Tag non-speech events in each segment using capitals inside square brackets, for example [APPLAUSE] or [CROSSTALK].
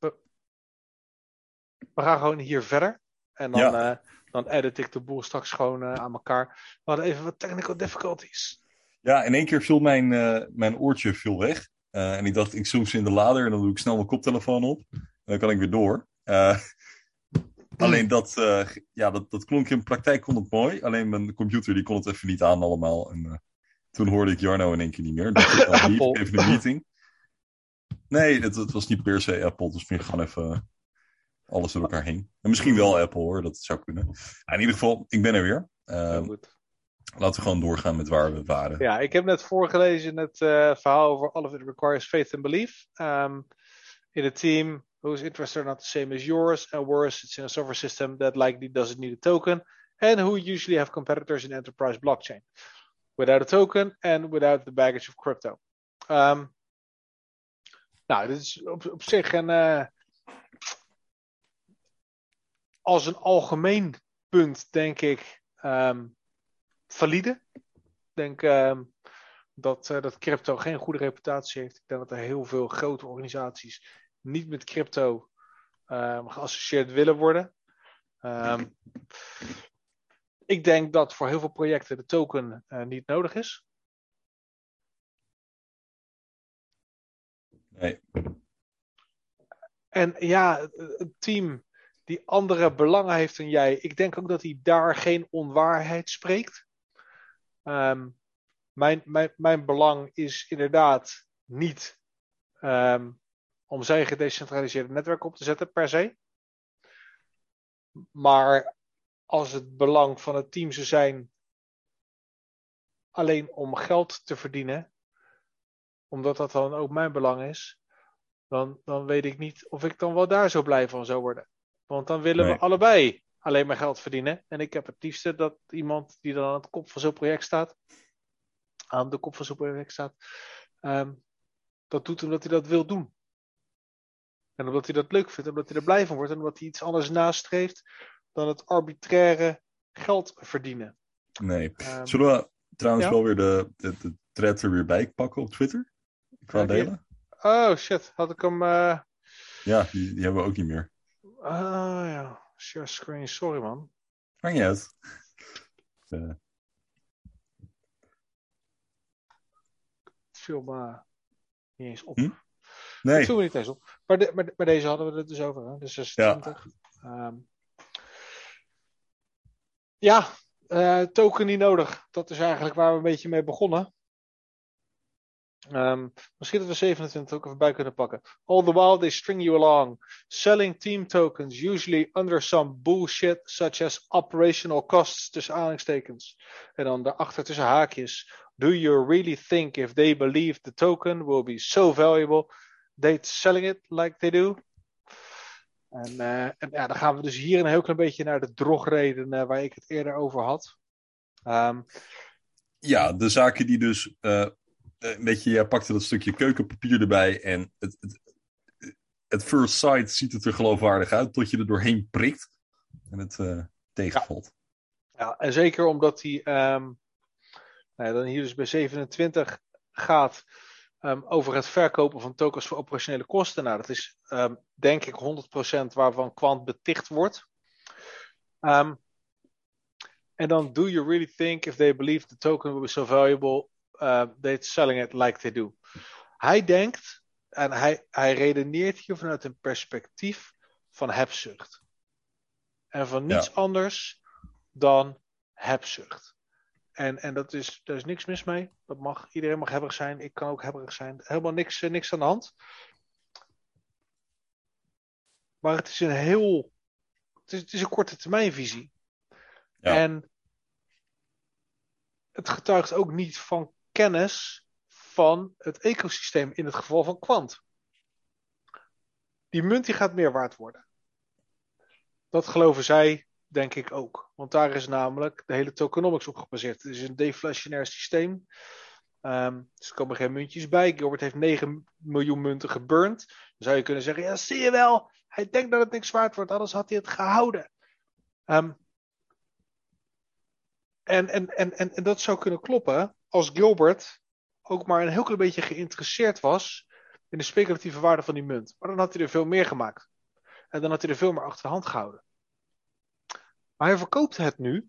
we, we gaan gewoon hier verder. En dan, Ja. eh, dan edit ik de boel straks gewoon eh, aan elkaar. We hadden even wat technical difficulties. Ja, in één keer viel mijn, eh, mijn oortje viel weg. En ik dacht, ik zoom ze in de lader en dan doe ik snel mijn koptelefoon op. En dan kan ik weer door. [LAUGHS] Alleen dat, ja, dat, dat klonk in praktijk kon het mooi. Alleen mijn computer die kon het even niet aan allemaal. En toen hoorde ik Jarno in één keer niet meer. Dat ik even [LAUGHS] een meeting. Nee, het, het was niet per se Apple. Dus meer gewoon even alles door elkaar heen. En misschien wel Apple hoor, dat zou kunnen. Ja, in ieder geval, ik ben er weer. Eh, goed. laten we gewoon doorgaan met waar we waren. Ja, ik heb net voorgelezen het eh, verhaal over All of It Requires Faith and Belief. Um, in a team whose interests are not the same as yours, and worse, it's in a software system that likely doesn't need a token, and who usually have competitors in enterprise blockchain. Without a token and without the baggage of crypto. Um, nou, dit is op, op zich een. eh, als een algemeen punt, denk ik, ehm, valide. Ik denk ehm, dat, eh, dat crypto geen goede reputatie heeft. Ik denk dat er heel veel grote organisaties niet met crypto ehm, geassocieerd willen worden. Ik denk dat voor heel veel projecten de token eh, niet nodig is. En ja, een team die andere belangen heeft dan jij. Ik denk ook dat hij daar geen onwaarheid spreekt. Ehm, mijn, mijn, mijn belang is inderdaad niet ehm, om zijn gedecentraliseerde netwerk op te zetten, per se. Maar als het belang van het team zou zijn alleen om geld te verdienen, omdat dat dan ook mijn belang is, dan, dan weet ik niet of ik dan wel daar zo blij van zou worden. Want dan willen Nee. we allebei alleen maar geld verdienen. En ik heb het liefste dat iemand die dan aan de kop van zo'n project staat, aan de kop van zo'n project staat, ehm, dat doet omdat hij dat wil doen. En omdat hij dat leuk vindt, omdat hij er blij van wordt en omdat hij iets anders nastreeft dan het arbitraire geld verdienen. Nee. Ehm, Zullen we trouwens Ja. wel weer de, de, de thread er weer bij pakken op Twitter? Qua delen? Oh shit, had ik hem. eh Ja, die, die hebben we ook niet meer. Ah ja, share screen, sorry man. Maakt niet uit. Eh, Het viel me niet eens op. Hm? Het nee, viel me niet eens op. Maar, de, maar, maar deze hadden we het dus over, hè? de 26. Ja, ja eh, token niet nodig. Dat is eigenlijk waar we een beetje mee begonnen. Ehm, misschien dat we 27 ook even bij kunnen pakken. All the while they string you along, selling team tokens, usually under some bullshit such as operational costs tussen aanhalingstekens. En dan daarachter tussen haakjes. Do you really think if they believe the token will be so valuable, they'd selling it like they do? En, eh, ja, dan gaan we dus hier een heel klein beetje naar de drogreden eh, waar ik het eerder over had. Ehm, ja, de zaken die dus... eh, een beetje, jij pakte dat stukje keukenpapier erbij en het, het, het first sight ziet het er geloofwaardig uit tot je er doorheen prikt en het eh, tegenvalt. Ja, en zeker omdat hij ehm, nou dan hier dus bij 27 gaat ehm, over het verkopen van tokens voor operationele kosten. Nou, dat is ehm, denk ik 100% waarvan Quant beticht wordt. En dan, do you really think if they believe the token will be so valuable, uh, they're selling it like they do? Hij denkt, en hij, hij redeneert hier vanuit een perspectief van hebzucht. En van niets Ja. anders dan hebzucht. En, en dat is, daar is niks mis mee. Dat mag, iedereen mag hebberig zijn. Ik kan ook hebberig zijn. Helemaal niks, eh, niks aan de hand. Maar het is een heel. Het is, het is een korte termijnvisie. Ja. En het getuigt ook niet van kennis van het ecosysteem in het geval van kwant. Die munt die gaat meer waard worden. Dat geloven zij, denk ik ook. Want daar is namelijk de hele tokenomics op gebaseerd. Het is een deflationair systeem. Ehm, dus er komen geen muntjes bij. Gilbert heeft 9 miljoen munten geburnt. Dan zou je kunnen zeggen, ja, zie je wel. Hij denkt dat het niks waard wordt, anders had hij het gehouden. Ehm, en, en, en, en, en dat zou kunnen kloppen als Gilbert ook maar een heel klein beetje geïnteresseerd was in de speculatieve waarde van die munt. Maar dan had hij er veel meer gemaakt. En dan had hij er veel meer achter de hand gehouden. Maar hij verkoopt het nu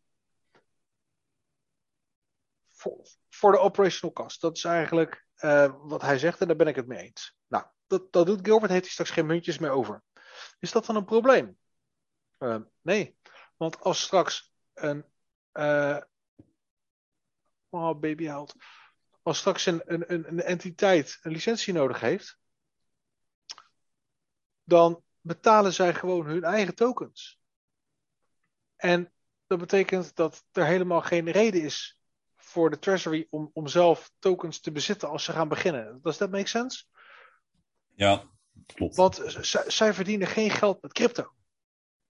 voor, voor de operational cost. Dat is eigenlijk uh, wat hij zegt en daar ben ik het mee eens. Nou, dat, dat doet Gilbert, heeft hij straks geen muntjes meer over. Is dat dan een probleem? Uh, nee, want als straks een. Uh, oh, baby. Als straks een, een, een entiteit een licentie nodig heeft, dan betalen zij gewoon hun eigen tokens. En dat betekent dat er helemaal geen reden is voor de Treasury om, om zelf tokens te bezitten als ze gaan beginnen. Does that make sense? Ja, klopt. Want zij verdienen geen geld met crypto.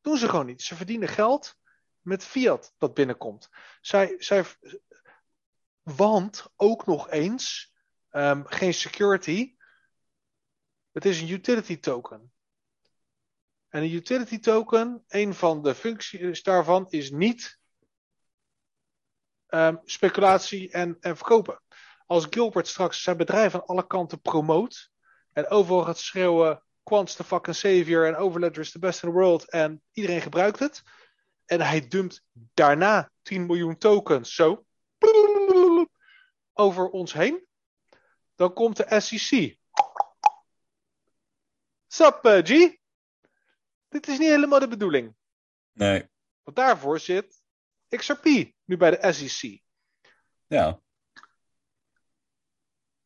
Doen ze gewoon niet. Ze verdienen geld met fiat dat binnenkomt. Zij, zij, want ook nog eens, um, geen security. Het is een utility token. En een utility token, een van de functies daarvan is niet um, speculatie en, en verkopen. Als Gilbert straks zijn bedrijf aan alle kanten promoot en overal gaat schreeuwen Quant's the fucking savior en Overledger is the best in the world en iedereen gebruikt het. En hij dumpt daarna 10 miljoen tokens zo over ons heen. Dan komt de SEC. Sup, uh, G? Dit is niet helemaal de bedoeling. Nee. Want daarvoor zit XRP nu bij de SEC. Ja.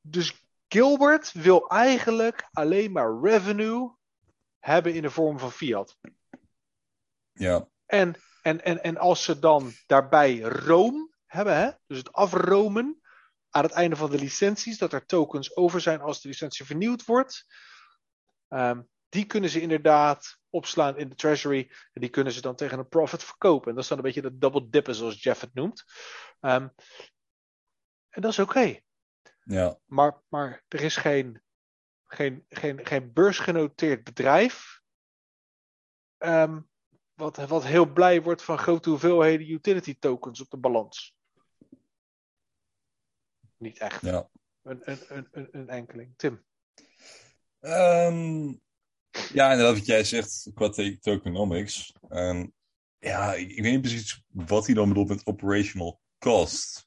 Dus Gilbert wil eigenlijk alleen maar revenue hebben in de vorm van fiat. Ja. En, en, en, en als ze dan daarbij room hebben, hè, dus het afromen aan het einde van de licenties, dat er tokens over zijn als de licentie vernieuwd wordt, um, die kunnen ze inderdaad opslaan in de treasury en die kunnen ze dan tegen een profit verkopen. En dat is dan een beetje de double dippen zoals Jeff het noemt. Um, en dat is oké. Okay. Ja. Maar, maar er is geen, geen, geen, geen beursgenoteerd bedrijf. Um, wat, wat heel blij wordt van grote hoeveelheden utility tokens op de balans. Niet echt. Ja. Een, een, een, een enkeling. Tim. Um, ja, inderdaad, wat jij zegt qua tokenomics. Um, ja, ik, ik weet niet precies wat hij dan bedoelt met operational cost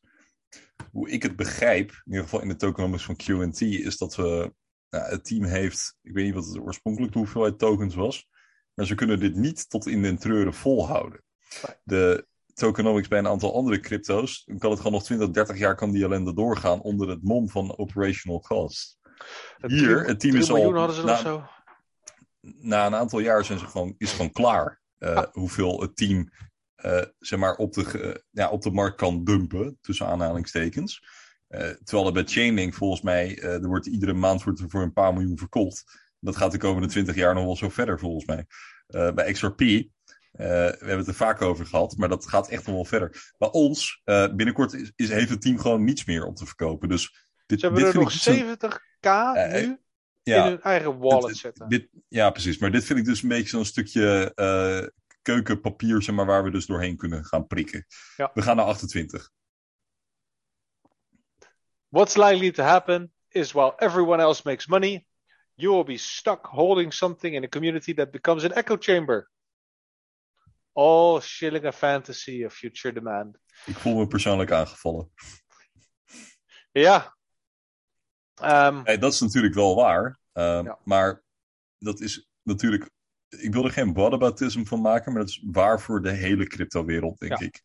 hoe ik het begrijp, in ieder geval in de tokenomics van QT, is dat we, nou, het team heeft, ik weet niet wat het oorspronkelijk de hoeveelheid tokens was, maar ze kunnen dit niet tot in den treuren volhouden. De tokenomics bij een aantal andere crypto's, dan kan het gewoon nog 20, 30 jaar kan die ellende doorgaan onder het mom van operational cost. Hier, het team is al. Hadden ze na, zo? na een aantal jaar zijn ze gewoon, is gewoon klaar. Uh, ah. Hoeveel het team uh, zeg maar op, de, ja, op de markt kan dumpen, tussen aanhalingstekens. Uh, terwijl er bij Chainlink volgens mij, er wordt iedere maand wordt er voor een paar miljoen verkocht. Dat gaat de komende twintig jaar nog wel zo verder volgens mij. bij XRP, we hebben het er vaak over gehad, maar dat gaat echt nog wel verder. Bij ons, binnenkort is, is, heeft het team gewoon niets meer om te verkopen. Dus dit, Ze hebben dit er nog 70k nu ja, in hun eigen wallet zetten. Dit, ja, precies. Maar dit vind ik dus een beetje zo'n stukje keukenpapier, zeg maar, waar we dus doorheen kunnen gaan prikken. Ja. We gaan naar 28. What's likely to happen is while everyone else makes money, you will be stuck holding something in a community that becomes an echo chamber. All shilling a fantasy of future demand. Ik voel me persoonlijk aangevallen. Ja. Um, hey, dat is natuurlijk wel waar. Um, ja. Maar dat is natuurlijk ik wil er geen whataboutism van maken, maar dat is waar voor de hele crypto-wereld, denk ja. ik.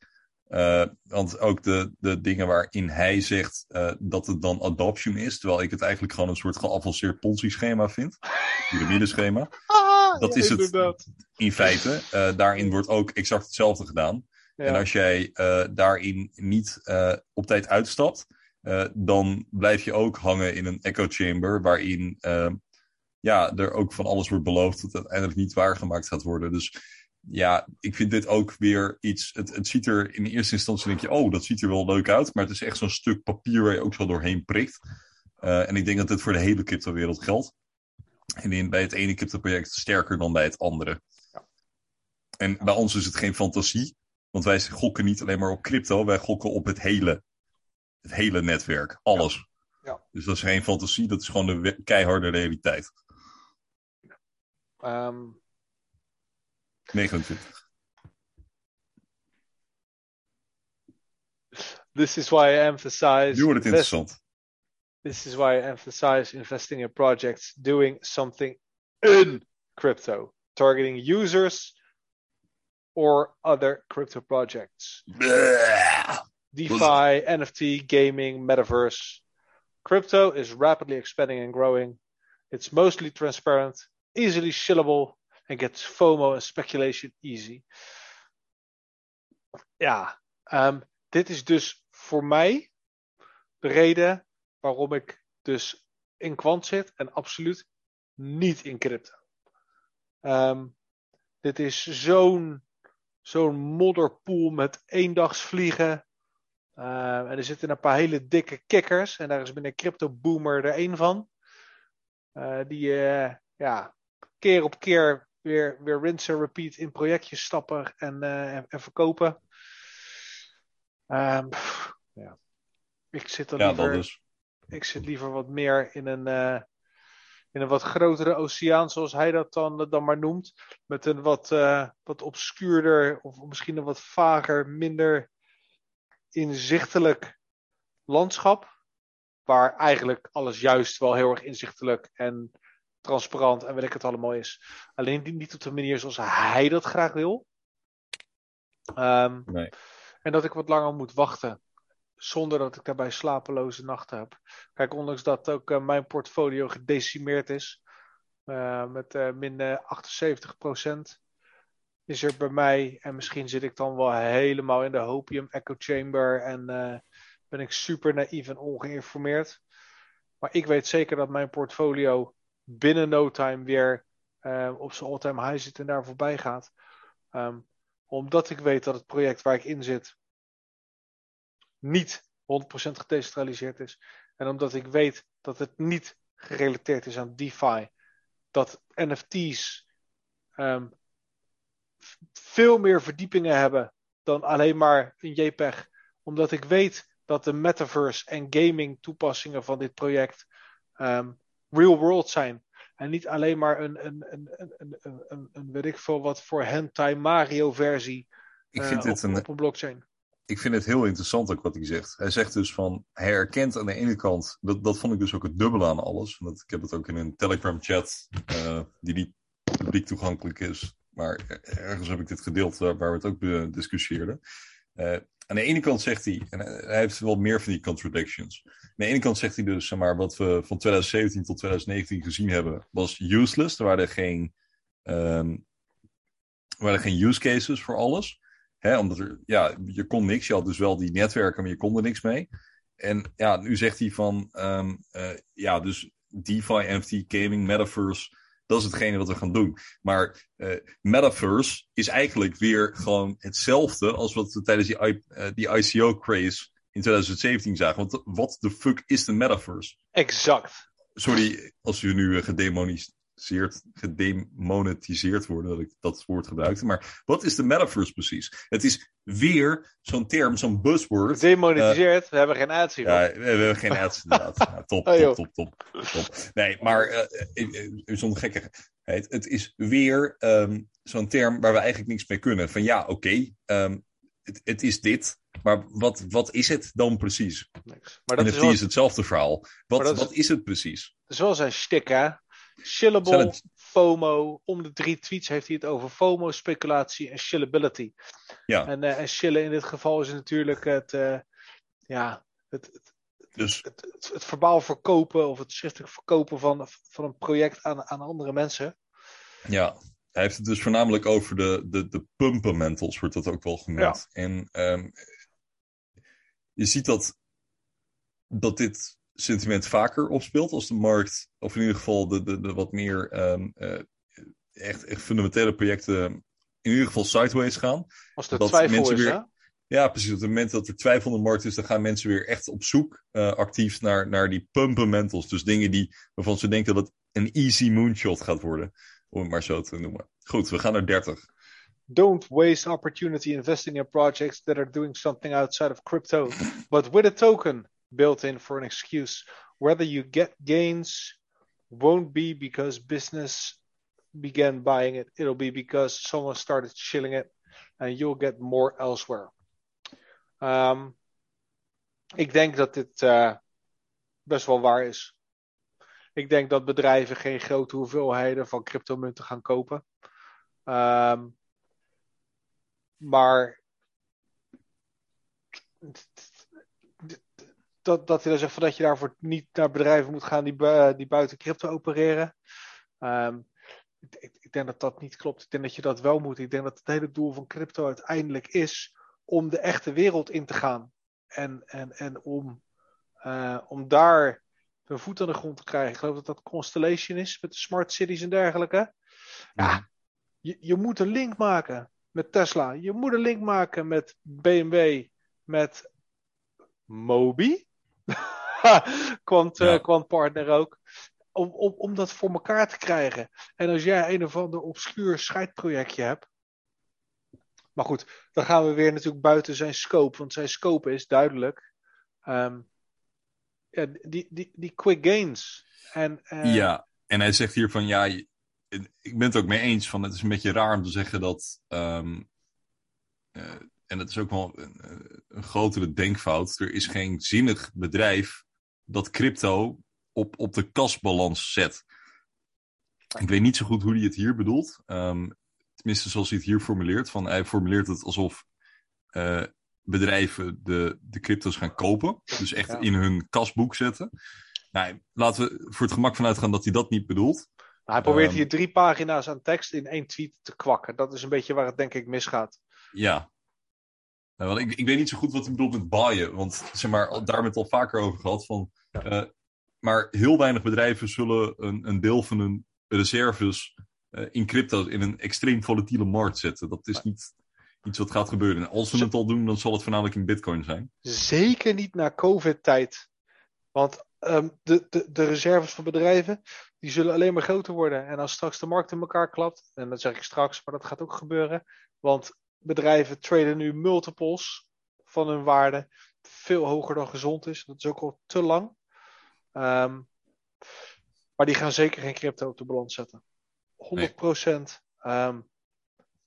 Uh, want ook de, de dingen waarin hij zegt uh, dat het dan adoption is, terwijl ik het eigenlijk gewoon een soort geavanceerd Ponzi-schema vind. Piramideschema. [LAUGHS] Dat ja, is inderdaad. het in feite. Uh, daarin wordt ook exact hetzelfde gedaan. Ja. En als jij daarin niet op tijd uitstapt, dan blijf je ook hangen in een echo chamber waarin ja, er ook van alles wordt beloofd dat het uiteindelijk niet waargemaakt gaat worden. Dus ja, ik vind dit ook weer iets. Het, het ziet er in eerste instantie denk je, oh, dat ziet er wel leuk uit. Maar het is echt zo'n stuk papier waar je ook zo doorheen prikt. En ik denk dat dit voor de hele cryptowereld geldt. En in, bij het ene crypto-project sterker dan bij het andere. Ja. En bij ons is het geen fantasie. Want wij gokken niet alleen maar op crypto, wij gokken op het hele, het hele netwerk. Alles. Ja. Dus dat is geen fantasie, dat is gewoon de keiharde realiteit. Ehm, 29. this is why I emphasize. Nu wordt het interessant. This is why I emphasize investing in projects doing something in crypto, targeting users or other crypto projects. DeFi, NFT, gaming, metaverse. Crypto is rapidly expanding and growing. It's mostly transparent, easily shillable, and gets FOMO and speculation easy. Ja, ehm, um, dit is dus voor mij de reden waarom ik dus in kwant zit en absoluut niet in crypto. Ehm, dit is zo'n zo'n modderpoel met eendagsvliegen. Uh, en er zitten een paar hele dikke kikkers. En daar is binnen Crypto Boomer er één van. Uh, die uh, ja, keer op keer weer, weer rinse en repeat in projectjes stappen en, en, en verkopen. Um, ja. Ik zit er Ja, liever, dat is. Ik zit liever wat meer in een, uh, in een wat grotere oceaan, zoals hij dat dan, dan maar noemt. Met een wat, uh, wat obscuurder, of misschien een wat vager, minder inzichtelijk landschap. Waar eigenlijk alles juist wel heel erg inzichtelijk en transparant en weet ik het allemaal is. Alleen niet op de manier zoals hij dat graag wil. Um, Nee. En dat ik wat langer moet wachten. Zonder dat ik daarbij slapeloze nachten heb. Kijk, ondanks dat ook uh, mijn portfolio gedecimeerd is. Uh, met uh, min 78%. Is er bij mij, en misschien zit ik dan wel helemaal in de hopium echo chamber. En ben ik super naïef en ongeïnformeerd. Maar ik weet zeker dat mijn portfolio binnen no time weer op zijn all-time high zit en daar voorbij gaat. Um, omdat ik weet dat het project waar ik in zit niet 100% gedecentraliseerd is. En omdat ik weet dat het niet gerelateerd is aan DeFi. Dat NFT's um, veel meer verdiepingen hebben dan alleen maar een JPEG. Omdat ik weet dat de metaverse en gaming toepassingen van dit project um, real world zijn. En niet alleen maar een, een, een, een, een, een, een weet ik veel wat voor hentai Mario versie ik vind uh, dit op, een, op een blockchain. Ik vind het heel interessant ook wat hij zegt. Hij zegt dus van, hij herkent aan de ene kant, dat, dat vond ik dus ook het dubbele aan alles. Want ik heb het ook in een Telegram chat, uh, die niet publiek toegankelijk is. Maar ergens heb ik dit gedeeld waar we het ook discussieerden. Uh, aan de ene kant zegt hij, en hij heeft wel meer van die contradictions. Aan de ene kant zegt hij dus, zeg maar, wat we van 2017 tot 2019 gezien hebben, was useless. Er waren geen, um, er waren geen use cases voor alles. Hè, omdat er, ja, je kon niks. Je had dus wel die netwerken, maar je kon er niks mee. En ja, nu zegt hij van, um, uh, ja, dus DeFi, NFT, gaming, metaverse, dat is hetgene wat we gaan doen. Maar uh, metaverse is eigenlijk weer gewoon hetzelfde als wat we tijdens die, uh, die ICO-craze in 2017 zagen. Want wat de fuck is de metaverse? Exact. Sorry als u nu gedemoniseerd, gedemonetiseerd worden, dat ik dat woord gebruikte. Maar wat is de metaverse precies? Het is weer zo'n term, zo'n buzzword. Gedemonetiseerd, uh, we hebben geen ads hier. Ja, we hebben geen ads [LAUGHS] inderdaad. ja, top, Oh, top, top, top, top, Nee, maar uh, zonder gekkigheid. Het is weer um, zo'n term waar we eigenlijk niks mee kunnen. Van ja, oké, okay, um, het, het is dit. Maar wat, wat is het dan precies? Niks. Maar dat NFT is, wel, is hetzelfde verhaal. Wat, is- wat is het precies? dat is wel zijn shtick, hè? Shillable, FOMO. Om de drie tweets heeft hij het over FOMO, speculatie en shillability. Ja. En, eh en shillen in dit geval is natuurlijk het, eh, ja, het, het, Dus het, het, het verbaal verkopen of het schriftelijk verkopen van, van een project aan, aan andere mensen. ja, hij heeft het dus voornamelijk over de, de, de wordt dat ook wel genoemd. En ehm, je ziet dat, dat dit sentiment vaker opspeelt als de markt, of in ieder geval de, de, de wat meer ehm, eh, echt, echt fundamentele projecten in ieder geval sideways gaan. Als er Dat twijfel mensen is, weer- hè? Ja, precies. Op het moment dat er twijfel in de markt is, dan gaan mensen weer echt op zoek eh, actief naar, naar die pumpenmentals. Dus dingen die, waarvan ze denken dat het een easy moonshot gaat worden. Om het maar zo te noemen. Goed, we gaan naar 30. Don't waste opportunity investing in projects that are doing something outside of crypto, but with a token built in for an excuse. whether you get gains won't be because business began buying it. It'll be because someone started chilling it and you'll get more elsewhere. Um, ik denk dat dit uh, best wel waar is. Ik denk dat bedrijven geen grote hoeveelheden van cryptomunten gaan kopen. Um, maar dat, dat hij dan zegt van dat je daarvoor niet naar bedrijven moet gaan die, die buiten crypto opereren. Um, ik, ik, denk dat dat niet klopt. Ik denk dat je dat wel moet. Ik denk dat het hele doel van crypto uiteindelijk is om de echte wereld in te gaan. En, en, en om, uh, om daar een voet aan de grond te krijgen. Ik geloof dat dat Constellation is met de smart cities en dergelijke. Ja, je, je moet een link maken met Tesla. Je moet een link maken met BMW, met Mobi. [LAUGHS] kwant, ja. uh, kwant partner ook. Om, om, om dat voor elkaar te krijgen. En als jij een of ander obscuur scheidprojectje hebt. Maar goed, dan gaan we weer natuurlijk buiten zijn scope. Want zijn scope is duidelijk. Um, ja, die, die, die quick gains. En, uh, ja, en hij zegt hier van ja, ik ben het ook mee eens van het is een beetje raar om te zeggen dat. Um, uh, en dat is ook wel een, een, grotere denkfout. Er is geen zinnig bedrijf dat crypto op, op de kasbalans zet. Ik weet niet zo goed hoe hij het hier bedoelt. Um, tenminste, zoals hij het hier formuleert. Van, hij formuleert het alsof uh, bedrijven de, de crypto's gaan kopen. Dus echt ja. in hun kasboek zetten. Nou, laten we voor het gemak vanuit gaan dat hij dat niet bedoelt. hij probeert um, hier drie pagina's aan tekst in één tweet te kwakken. Dat is een beetje waar het denk ik misgaat. Ja. Nou, want ik, ik weet niet zo goed wat hij bedoelt met baaien. Want zeg maar, daar hebben we het al vaker over gehad. Van, uh, maar heel weinig bedrijven zullen een, een deel van hun reserves uh, in crypto's in een extreem volatiele markt zetten. Dat is niet iets wat gaat gebeuren. En als we het al doen, dan zal het voornamelijk in bitcoin zijn. Zeker niet na COVID-tijd. Want um, de, de, de reserves van bedrijven, die zullen alleen maar groter worden. En als straks de markt in elkaar klapt, en dat zeg ik straks, maar dat gaat ook gebeuren. Want bedrijven traden nu multiples van hun waarde veel hoger dan gezond is. Dat is ook al te lang. Um, maar die gaan zeker geen crypto op de balans zetten. 100 procent. Nee. Um,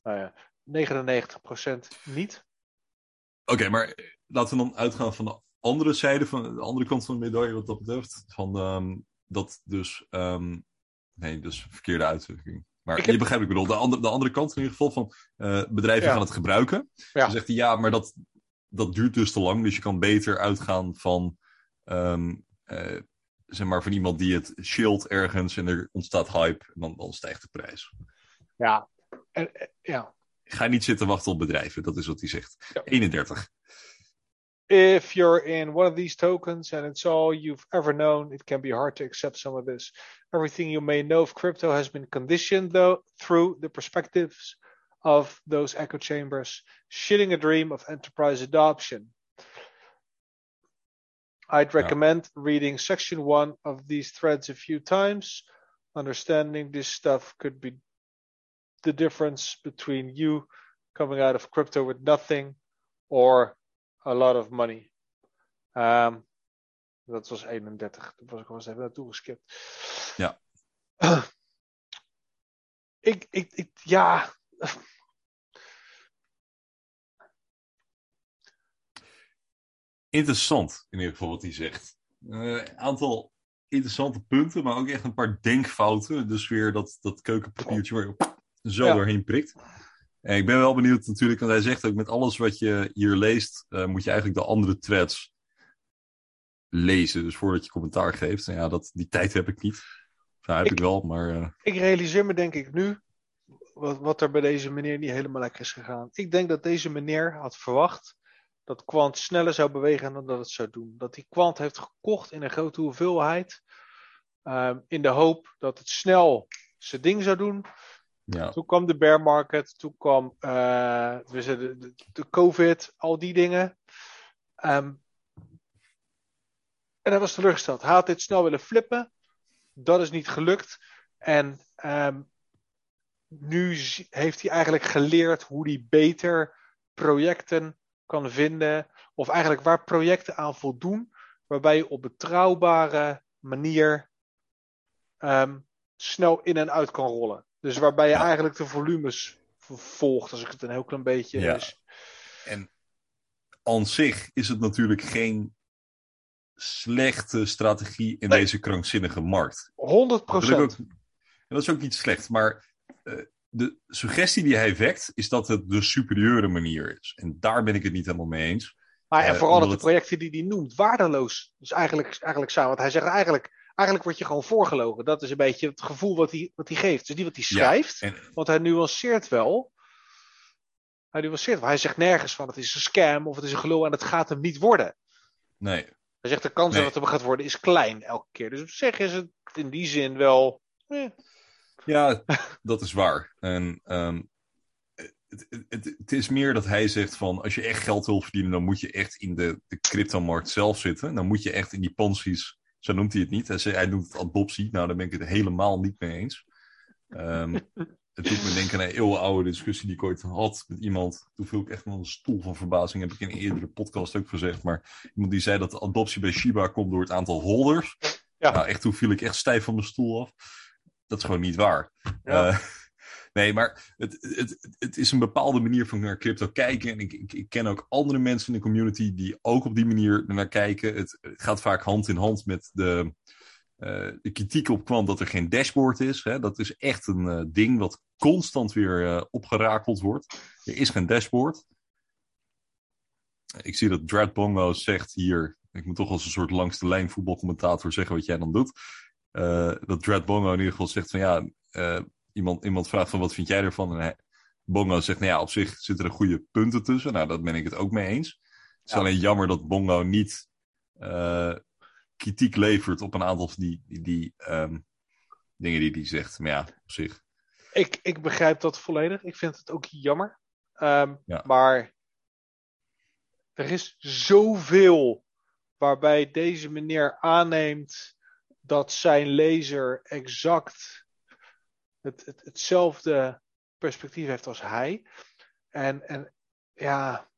nou ja, 99% niet. Oké, okay, maar laten we dan uitgaan van de andere zijde, van de andere kant van de medaille wat dat betreft. Van um, dat dus, um, nee, dus verkeerde uitdrukking. Maar heb... je begrijpt ik bedoel, de andere, de andere kant in ieder geval van uh, bedrijven ja. gaan het gebruiken. Ja. Dan zegt hij ja, maar dat, dat duurt dus te lang. Dus je kan beter uitgaan van, um, uh, zeg maar, van iemand die het shield ergens en er ontstaat hype en dan, dan stijgt de prijs. Ja, en, ja, Ga niet zitten wachten op bedrijven, dat is wat hij zegt. Ja. 31. If you're in one of these tokens and it's all you've ever known, it can be hard to accept some of this. Everything you may know of crypto has been conditioned though through the perspectives of those echo chambers, shitting a dream of enterprise adoption. I'd recommend yeah. reading section one of these threads a few times. Understanding this stuff could be the difference between you coming out of crypto with nothing or a lot of money. Um, dat was 31. Daar was ik al eens even naartoe geskipt. Ja. [CLEARS THROAT] ik, ik, ik, ja. Interessant, in ieder geval wat hij zegt. Een uh, aantal interessante punten, maar ook echt een paar denkfouten. Dus weer dat, dat keukenpapiertje waar je zo ja. doorheen prikt. En ik ben wel benieuwd natuurlijk, want hij zegt ook met alles wat je hier leest, uh, moet je eigenlijk de andere threads lezen. Dus voordat je commentaar geeft. En ja, dat, die tijd heb ik niet. Ja, heb ik, ik wel, maar... Uh... Ik realiseer me denk ik nu wat, wat er bij deze meneer niet helemaal lekker is gegaan. Ik denk dat deze meneer had verwacht dat Quant sneller zou bewegen dan dat het zou doen. Dat hij Quant heeft gekocht in een grote hoeveelheid. Um, in de hoop dat het snel zijn ding zou doen. Ja. Toen kwam de bear market, toen kwam uh, de, de, COVID, al die dingen. Um, en hij was teleurgesteld. Hij had dit snel willen flippen. Dat is niet gelukt. En um, nu heeft hij eigenlijk geleerd hoe hij beter projecten kan vinden. Of eigenlijk waar projecten aan voldoen. Waarbij je op betrouwbare manier ehm, snel in en uit kan rollen. Dus waarbij je Ja. eigenlijk de volumes vervolgt, als ik het een heel klein beetje. Ja. is. En aan zich is het natuurlijk geen slechte strategie in Nee. deze krankzinnige markt. 100 Dat, wil ik ook- en dat is ook niet slecht, maar eh, de suggestie die hij wekt is dat het de superieure manier is. En daar ben ik het niet helemaal mee eens. Maar en Eh, vooral dat de projecten die hij noemt waardeloos. Dus eigenlijk, eigenlijk samen. Want hij zegt eigenlijk, eigenlijk word je gewoon voorgelogen. Dat is een beetje het gevoel wat hij, wat hij geeft. Dus niet wat hij Ja, schrijft. En, Want hij nuanceert wel. Hij nuanceert wel. Hij zegt nergens van het is een scam of het is een gelul en het gaat hem niet worden. nee, Hij zegt de kans Nee. dat het hem gaat worden is klein elke keer. Dus op zich is het in die zin wel. eh, Ja, dat is waar. En ehm, het, het, het, het is meer dat hij zegt van als je echt geld wil verdienen, dan moet je echt in de, de cryptomarkt zelf zitten. Dan moet je echt in die pansies, zo noemt hij het niet. Hij, zei, hij noemt het adoptie. Nou, daar ben ik het helemaal niet mee eens. Ehm, [LAUGHS] het doet me denken aan een eeuwenoude discussie die ik ooit had met iemand. Toen viel ik echt wel een stoel van verbazing, heb ik in een eerdere podcast ook gezegd. Maar iemand die zei dat de adoptie bij Shiba komt door het aantal holders. Ja. Nou, echt, toen viel ik echt stijf van mijn stoel af. Dat is gewoon niet waar. Ja. Eh, nee, maar het, het, het is een bepaalde manier van naar crypto kijken. En ik, ik, ken ook andere mensen in de community die ook op die manier naar kijken. Het, gaat vaak hand in hand met de, eh, de kritiek op kwam dat er geen dashboard is. Hè. Dat is echt een eh, ding wat constant weer eh, opgerakeld wordt. Er is geen dashboard. Ik zie dat Drad Bongo zegt hier. Ik moet toch als een soort langs de lijn voetbalcommentator zeggen wat jij dan doet. Dat Drad Bongo in ieder geval zegt van ja, iemand, iemand vraagt van wat vind jij ervan? En hij, Bongo zegt nou ja, op zich zitten er goede punten tussen. Nou, daar ben ik het ook mee eens. Het is Ja. alleen jammer dat Bongo niet eh, kritiek levert op een aantal van die, die, die ehm, dingen die hij zegt. Maar ja, op zich. Ik, ik begrijp dat volledig. Ik vind het ook jammer. Ehm, Ja. Maar er is zoveel waarbij deze meneer aanneemt dat zijn lezer exact het, het, hetzelfde perspectief heeft als hij. En, en ja.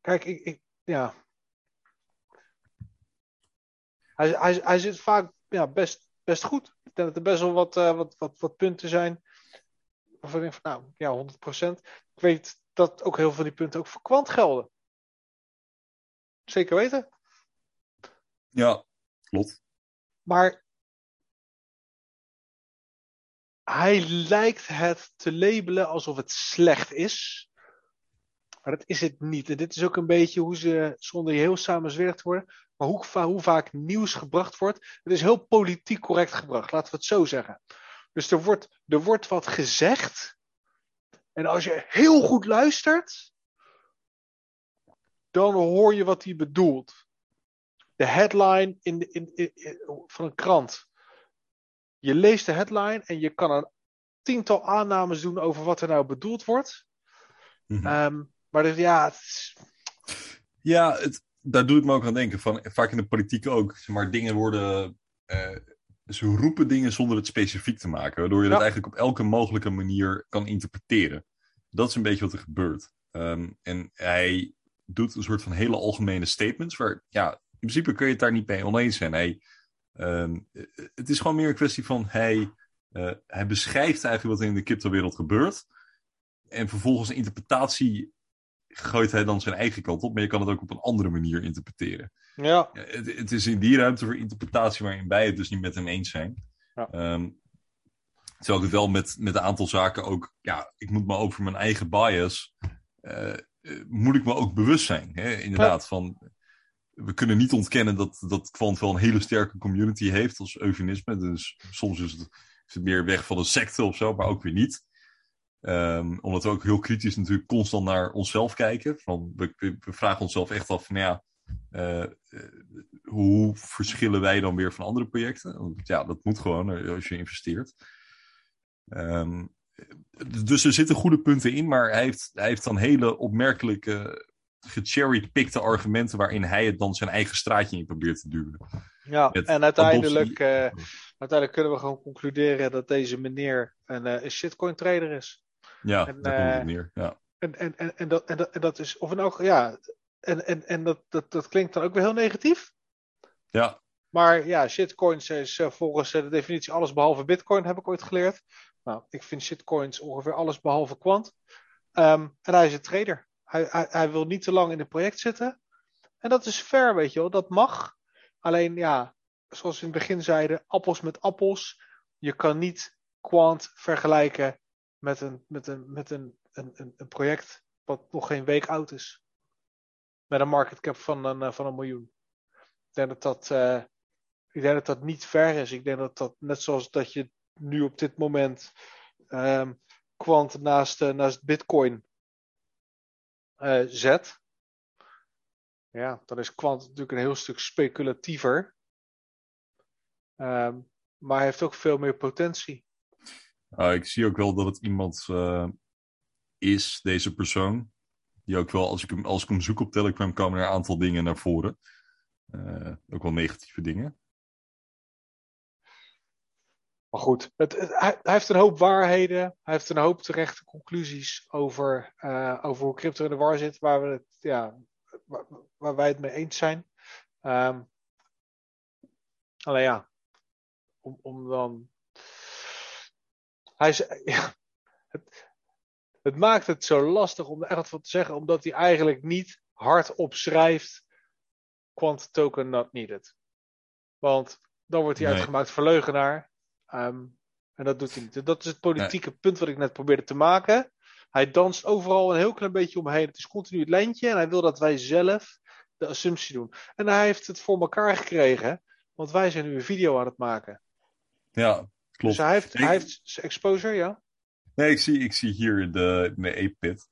Kijk, ik, ik ja. Hij, hij, hij zit vaak ja, best, best goed. Ik denk dat er best wel wat, eh, wat, wat, wat punten zijn. Waarvan ik denk van, nou ja, 100%. Ik weet dat ook heel veel van die punten ook voor kwant gelden. Zeker weten. Ja, klopt. Maar hij lijkt het te labelen alsof het slecht is. Maar dat is het niet. En dit is ook een beetje hoe ze, zonder je heel samenzwerig te worden, maar hoe, hoe vaak nieuws gebracht wordt. Het is heel politiek correct gebracht, laten we het zo zeggen. Dus er wordt, er wordt wat gezegd. En als je heel goed luistert, dan hoor je wat hij bedoelt. De headline in, in- in- van een krant. Je leest de headline en je kan een tiental aannames doen over wat er nou bedoeld wordt. Mhm. Ehm, maar dus, ja, het is- Ja, het, daar doe ik me ook aan denken. Van, vaak in de politiek ook. Maar dingen worden. eh, ze roepen dingen zonder het specifiek te maken. Waardoor je dat Ja. eigenlijk op elke mogelijke manier kan interpreteren. Dat is een beetje wat er gebeurt. Ehm, en hij doet een soort van hele algemene statements. Waar, ja, in principe kun je het daar niet mee oneens zijn. Hij, ehm, eh, het is gewoon meer een kwestie van. Hij, eh, hij beschrijft eigenlijk wat er in de cryptowereld gebeurt. En vervolgens een interpretatie gooit hij dan zijn eigen kant op, maar je kan het ook op een andere manier interpreteren. ja, Het, het is in die ruimte voor interpretatie waarin wij het dus niet met hem eens zijn. Ja. Ehm, terwijl ik het wel met, met een aantal zaken ook, ja, ik moet me ook voor mijn eigen bias, eh, eh, moet ik me ook bewust zijn. Hè? Inderdaad, van, we kunnen niet ontkennen dat, dat Quant wel een hele sterke community heeft als eufemisme. Dus soms is het, is het meer weg van een secte of zo, maar ook weer niet. Ehm, omdat we ook heel kritisch natuurlijk constant naar onszelf kijken. Van, we vragen onszelf echt af van ja, eh, eh, hoe verschillen wij dan weer van andere projecten? Want ja, dat moet gewoon eh, als je investeert. Ehm, dus er zitten goede punten in, maar hij heeft, hij heeft dan hele opmerkelijke gecherrypickte argumenten waarin hij het dan zijn eigen straatje in probeert te duwen. ja. Met en uiteindelijk, eh, uiteindelijk kunnen we gewoon concluderen dat deze meneer een, eh, een shitcoin trader is. Ja, En, komt eh. Ja. En, en, en, en, dat, en, dat, en dat is, of een ook, ja, en, en, en dat, dat, dat klinkt dan ook weer heel negatief. ja, maar ja, shitcoins is volgens de definitie alles behalve bitcoin, heb ik ooit geleerd. Nou, ik vind shitcoins ongeveer alles behalve kwant. Um, en hij is een trader. Hij, wil niet te lang in het project zitten. En dat is fair, weet je wel. Dat mag. Alleen ja, zoals we in het begin zeiden, appels met appels. Je kan niet quant vergelijken met een, met een, met een, een, een project wat nog geen week oud is. Met een market cap van een, eh, van een miljoen. Ik denk dat dat, uh, ik denk dat dat niet ver is. Ik denk dat dat net zoals dat je nu op dit moment um, kwant naast, uh, naast Bitcoin uh, zet. Ja, dan is kwant natuurlijk een heel stuk speculatiever. Um, maar hij heeft ook veel meer potentie. Uh, ik zie ook wel dat het iemand uh, is, deze persoon. Die ook wel, als ik, hem, als ik hem zoek op Telegram, komen er een aantal dingen naar voren. Uh, ook wel negatieve dingen. Maar goed, het, het, hij, hij, heeft een hoop waarheden. Hij heeft een hoop terechte conclusies over, uh, over hoe crypto in de war zit. Waar, we het, ja, waar, waar wij het mee eens zijn. Um, alleen ja, om, om dan. Hij is, [LAUGHS] ja, het, het maakt het zo lastig om er echt wat van te zeggen, omdat hij eigenlijk niet hardop schrijft: Quant token not needed. Want dan wordt hij nee. uitgemaakt voor leugenaar. Um, en dat doet hij niet. Dat is het politieke nee. punt wat ik net probeerde te maken. Hij danst overal een heel klein beetje omheen. Het is continu het lijntje en hij wil dat wij zelf de assumptie doen. En hij heeft het voor elkaar gekregen, want wij zijn nu een video aan het maken. Ja, klopt. Dus hij heeft, ik... hij heeft exposure, ja? Nee, ik zie, ik zie hier de, de E-pit.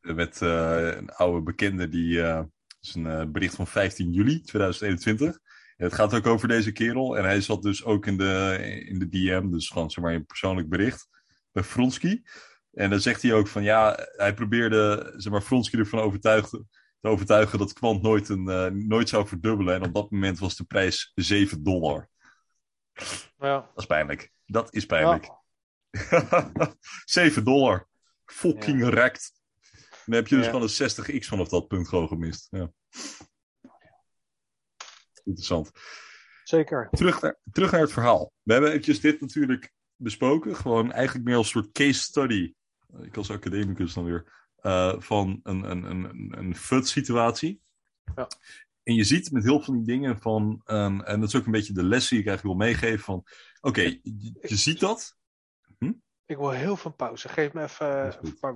Met uh, een oude bekende die. Uh, is een uh, bericht van 15 juli 2021. Het gaat ook over deze kerel. En hij zat dus ook in de, in de DM, dus gewoon zeg maar een persoonlijk bericht. Bij Fronsky. En dan zegt hij ook van ja, hij probeerde zeg maar, Fronsky ervan overtuigen, te overtuigen dat Quant nooit, een, nooit zou verdubbelen. En op dat moment was de prijs 7 dollar. Ja. Dat is pijnlijk. Dat is pijnlijk. [LAUGHS] Ja. 7 dollar. Fucking ja. rekt. Dan heb je dus gewoon een 60x vanaf dat punt gewoon gemist. Ja. Interessant. Zeker. Terug naar, terug naar het verhaal. We hebben eventjes dit natuurlijk besproken. Gewoon eigenlijk meer als een soort case study. Ik als academicus dan weer. Uh, van een, een, een, een FUD-situatie. Ja. En je ziet met heel veel van die dingen van, um, en dat is ook een beetje de les die ik eigenlijk wil meegeven van, oké, okay, je, je, ziet dat. Hm? Ik wil heel veel pauze. Geef me even een paar